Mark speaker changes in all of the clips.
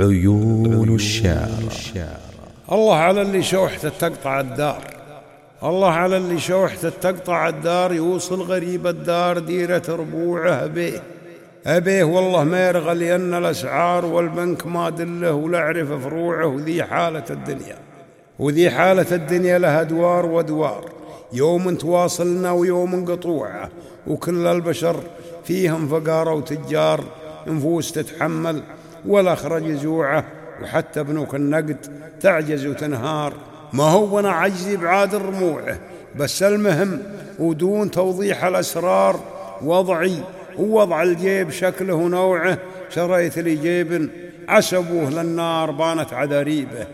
Speaker 1: عيون الشعر
Speaker 2: الله على اللي شوحته تقطع الدار. الله على اللي شوحته تقطع الدار يوصل غريب الدار ديرة ربوعه أبيه. أبيه والله ما يرغى لأن الأسعار والبنك ما دله ولا أعرف فروعه وذي حالة الدنيا. وذي حالة الدنيا لها دوار ودوار يوم تواصلنا ويوم قطوعه وكل البشر فيهم فقارة وتجار نفوس تتحمل. والأخرج جوعه وحتى بنوك النقد تعجز وتنهار. ما هو أنا عجزي بعاد رموعه بس المهم ودون توضيح الأسرار وضعي ووضع الجيب شكله ونوعه. شريت لي جيب عسبوه للنار بانت عذاريبه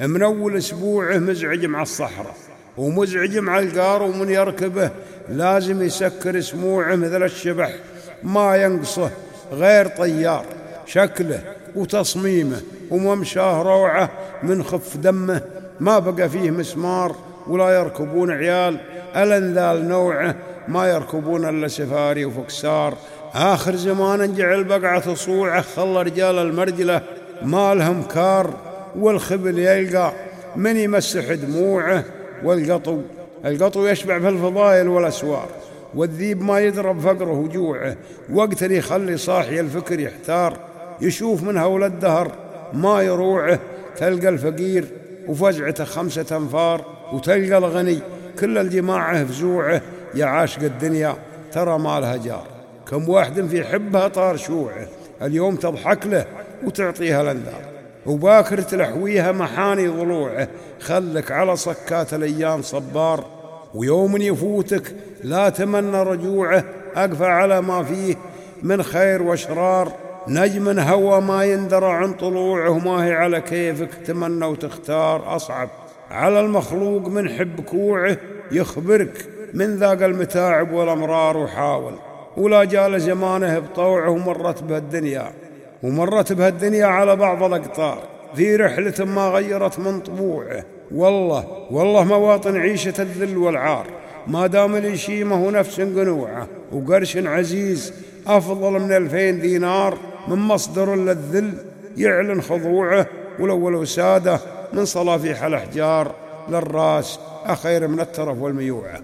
Speaker 2: من أول أسبوعه مزعج مع الصحراء ومزعج مع القار ومن يركبه. لازم يسكر سموعه مثل الشبح ما ينقصه غير طيار. شكله وتصميمه وممشاه روعه من خف دمه. ما بقى فيه مسمار ولا يركبون عيال. الانذال نوعه ما يركبون إلا سفاري وفكسار. آخر زمان جعل بقعة صوعه خلى رجال المرجلة ما لهم كار والخبل يلقى. من يمسح دموعه؟ والقطو. القطو يشبع في الفضائل والأسوار. والذيب ما يضرب فقره وجوعه وقت اللي يخلي صاحي الفكر يحتار. يشوف من هول الدهر ما يروعه تلقى الفقير وفزعته خمسة أنفار وتلقى الغني كل الجماعة فزوعه يا عاشق الدنيا ترى ما لها جار. كم واحد في حبها طار شوعه اليوم تضحك له وتعطيها الانذار وباكر تلحويها محاني ضلوعه خلك على صكات الأيام صبار. ويوم يفوتك لا تمنى رجوعه أقفى على ما فيه من خير وأشرار. نجم هوى ما يندرى عن طلوعه ما هي على كيفك تمنى وتختار أصعب. على المخلوق من حب كوعه يخبرك من ذاق المتاعب والأمرار وحاول. ولا جال زمانه بطوعه ومرت به الدنيا ومرت به الدنيا على بعض الأقطار. في رحلة ما غيرت من طبوعه. والله والله مواطن عيشة الذل والعار. ما دام اليشيمة نفس قنوعه. وقرش عزيز أفضل من ألفين دينار. من مصدر للذل يعلن خضوعه ولو الوسادة من صلافيح الأحجار للراس أخير من الترف والميوعة.